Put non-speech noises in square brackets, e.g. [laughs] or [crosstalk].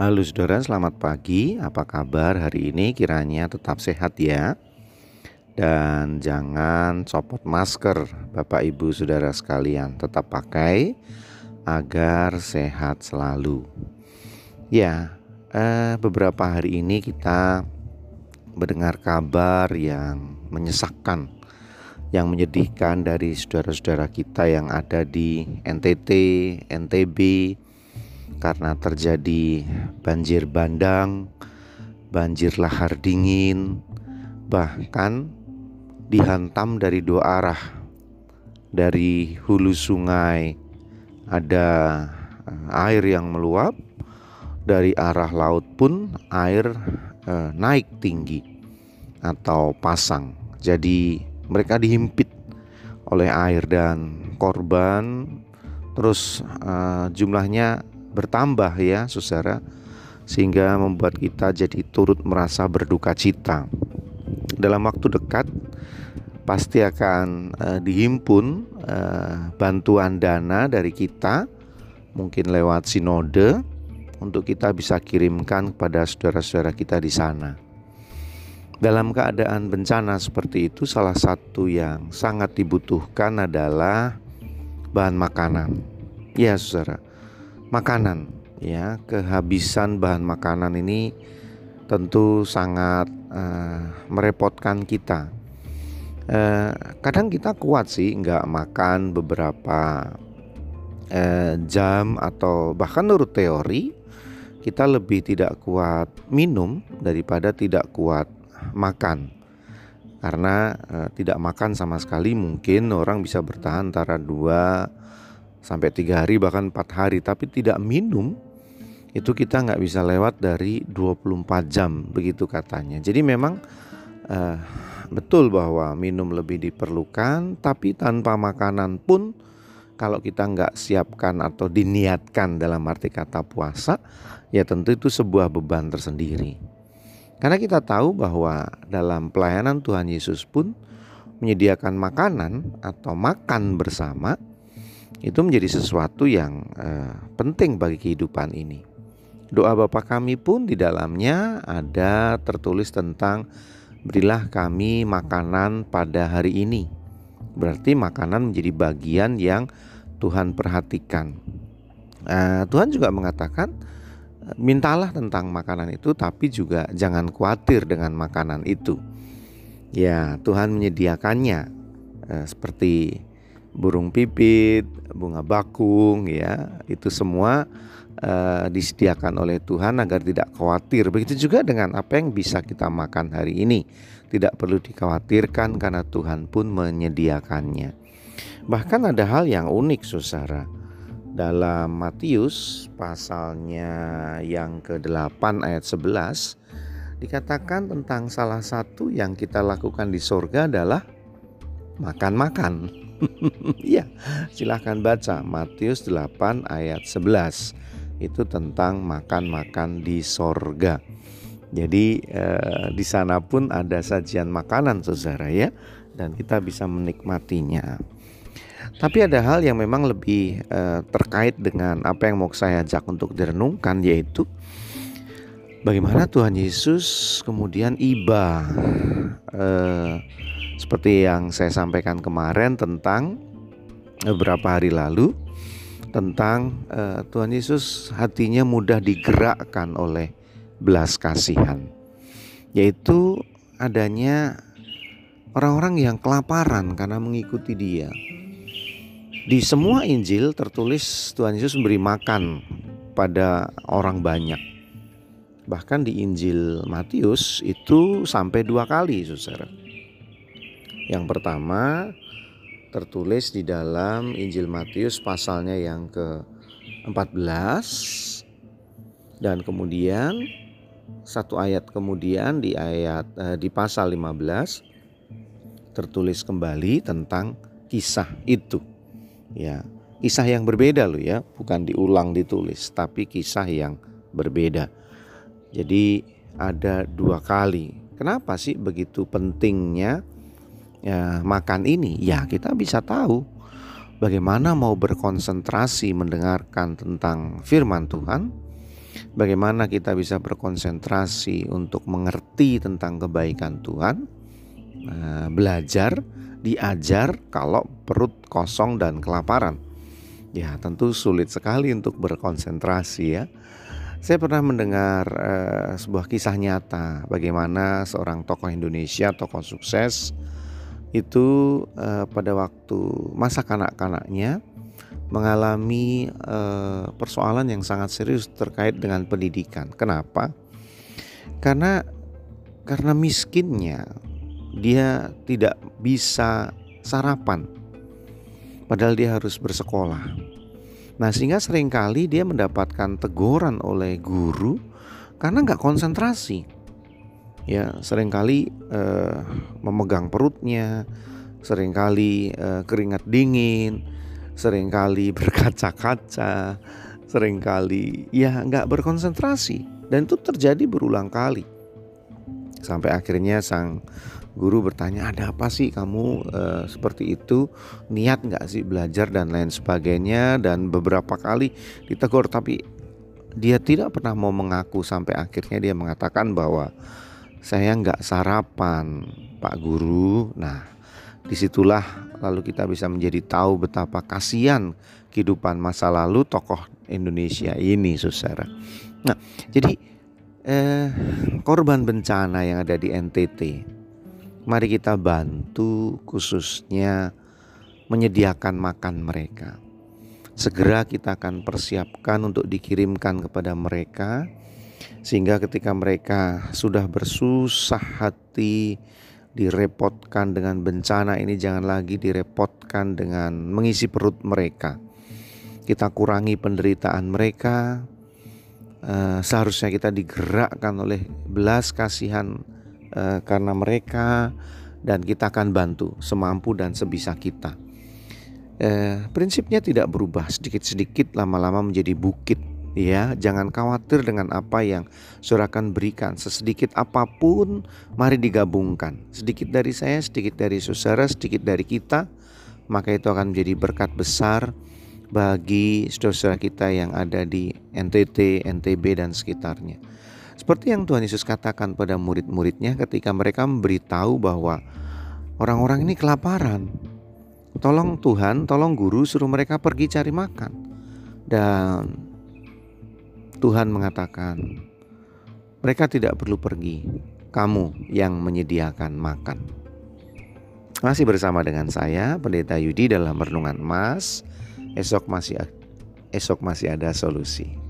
Halo saudara, selamat pagi. Apa kabar hari ini? Kiranya tetap sehat ya. Dan jangan copot masker, Bapak Ibu Saudara sekalian. Tetap pakai agar sehat selalu. Ya, eh, beberapa hari ini kita mendengar kabar yang menyesakkan, yang menyedihkan dari saudara-saudara kita yang ada di NTT, NTB, karena terjadi banjir bandang, banjir lahar dingin, bahkan dihantam dari dua arah. Dari hulu sungai ada eh, air yang meluap, dari arah laut pun air eh, naik tinggi atau pasang. Jadi mereka dihimpit oleh air dan korban terus uh, jumlahnya bertambah ya saudara sehingga membuat kita jadi turut merasa berduka cita. Dalam waktu dekat pasti akan uh, dihimpun uh, bantuan dana dari kita mungkin lewat sinode untuk kita bisa kirimkan kepada saudara-saudara kita di sana. Dalam keadaan bencana seperti itu salah satu yang sangat dibutuhkan adalah bahan makanan. Ya, Saudara makanan. Ya kehabisan bahan makanan ini tentu sangat uh, merepotkan kita. Uh, kadang kita kuat sih nggak makan beberapa uh, jam atau bahkan menurut teori kita lebih tidak kuat minum daripada tidak kuat makan. Karena uh, tidak makan sama sekali mungkin orang bisa bertahan antara dua sampai tiga hari bahkan empat hari. Tapi tidak minum itu kita nggak bisa lewat dari 24 jam begitu katanya. Jadi memang uh, betul bahwa minum lebih diperlukan tapi tanpa makanan pun kalau kita nggak siapkan atau diniatkan dalam arti kata puasa ya tentu itu sebuah beban tersendiri. Karena kita tahu bahwa dalam pelayanan Tuhan Yesus pun menyediakan makanan atau makan bersama itu menjadi sesuatu yang uh, penting bagi kehidupan ini. Doa Bapa kami pun di dalamnya ada tertulis tentang berilah kami makanan pada hari ini. Berarti makanan menjadi bagian yang Tuhan perhatikan. Uh, Tuhan juga mengatakan mintalah tentang makanan itu tapi juga jangan khawatir dengan makanan itu. Ya, Tuhan menyediakannya uh, seperti burung pipit, bunga bakung ya, itu semua uh, disediakan oleh Tuhan agar tidak khawatir. Begitu juga dengan apa yang bisa kita makan hari ini. Tidak perlu dikhawatirkan karena Tuhan pun menyediakannya. Bahkan ada hal yang unik Saudara. Dalam Matius pasalnya yang ke-8 ayat 11 dikatakan tentang salah satu yang kita lakukan di sorga adalah makan-makan. [laughs] ya, silahkan baca Matius 8 ayat 11. Itu tentang makan-makan di sorga. Jadi eh, di sana pun ada sajian makanan saudara ya dan kita bisa menikmatinya. Tapi ada hal yang memang lebih eh, terkait dengan apa yang mau saya ajak untuk direnungkan yaitu bagaimana Tuhan Yesus kemudian iba eh, seperti yang saya sampaikan kemarin tentang beberapa hari lalu tentang uh, Tuhan Yesus hatinya mudah digerakkan oleh belas kasihan yaitu adanya orang-orang yang kelaparan karena mengikuti dia. Di semua Injil tertulis Tuhan Yesus memberi makan pada orang banyak. Bahkan di Injil Matius itu sampai dua kali, saudara. Yang pertama tertulis di dalam Injil Matius pasalnya yang ke-14 dan kemudian satu ayat kemudian di ayat eh, di pasal 15 tertulis kembali tentang kisah itu. Ya, kisah yang berbeda loh ya, bukan diulang ditulis tapi kisah yang berbeda. Jadi ada dua kali. Kenapa sih begitu pentingnya ya, makan ini, ya kita bisa tahu bagaimana mau berkonsentrasi mendengarkan tentang firman Tuhan bagaimana kita bisa berkonsentrasi untuk mengerti tentang kebaikan Tuhan, eh, belajar, diajar kalau perut kosong dan kelaparan. Ya, tentu sulit sekali untuk berkonsentrasi ya. Saya pernah mendengar uh, sebuah kisah nyata bagaimana seorang tokoh Indonesia, tokoh sukses itu uh, pada waktu masa kanak-kanaknya mengalami uh, persoalan yang sangat serius terkait dengan pendidikan. Kenapa? Karena karena miskinnya dia tidak bisa sarapan padahal dia harus bersekolah. Nah sehingga sering kali dia mendapatkan teguran oleh guru karena nggak konsentrasi. Ya sering kali eh, memegang perutnya, sering kali eh, keringat dingin, sering kali [laughs] berkaca-kaca, sering kali ya nggak berkonsentrasi dan itu terjadi berulang kali. Sampai akhirnya sang guru bertanya ada apa sih kamu uh, seperti itu? Niat nggak sih belajar dan lain sebagainya? Dan beberapa kali ditegur tapi dia tidak pernah mau mengaku. Sampai akhirnya dia mengatakan bahwa saya nggak sarapan pak guru. Nah di situlah lalu kita bisa menjadi tahu betapa kasihan kehidupan masa lalu tokoh Indonesia ini saudara. Nah jadi eh, korban bencana yang ada di NTT Mari kita bantu khususnya menyediakan makan mereka. Segera kita akan persiapkan untuk dikirimkan kepada mereka sehingga ketika mereka sudah bersusah hati direpotkan dengan bencana ini jangan lagi direpotkan dengan mengisi perut mereka. Kita kurangi penderitaan mereka. Uh, seharusnya kita digerakkan oleh belas kasihan uh, karena mereka dan kita akan bantu semampu dan sebisa kita. Uh, prinsipnya tidak berubah sedikit-sedikit lama-lama menjadi bukit ya jangan khawatir dengan apa yang saudara akan berikan sesedikit apa pun mari digabungkan sedikit dari saya sedikit dari saudara sedikit dari kita maka itu akan menjadi berkat besar bagi saudara-saudara kita yang ada di NTT, NTB dan sekitarnya. Seperti yang Tuhan Yesus katakan pada murid-muridnya ketika mereka memberitahu bahwa orang-orang ini kelaparan. Tolong Tuhan, tolong guru suruh mereka pergi cari makan. Dan Tuhan mengatakan, mereka tidak perlu pergi, kamu yang menyediakan makan. Masih bersama dengan saya, Pendeta Yudi dalam renungan emas. Esok masih esok masih ada solusi.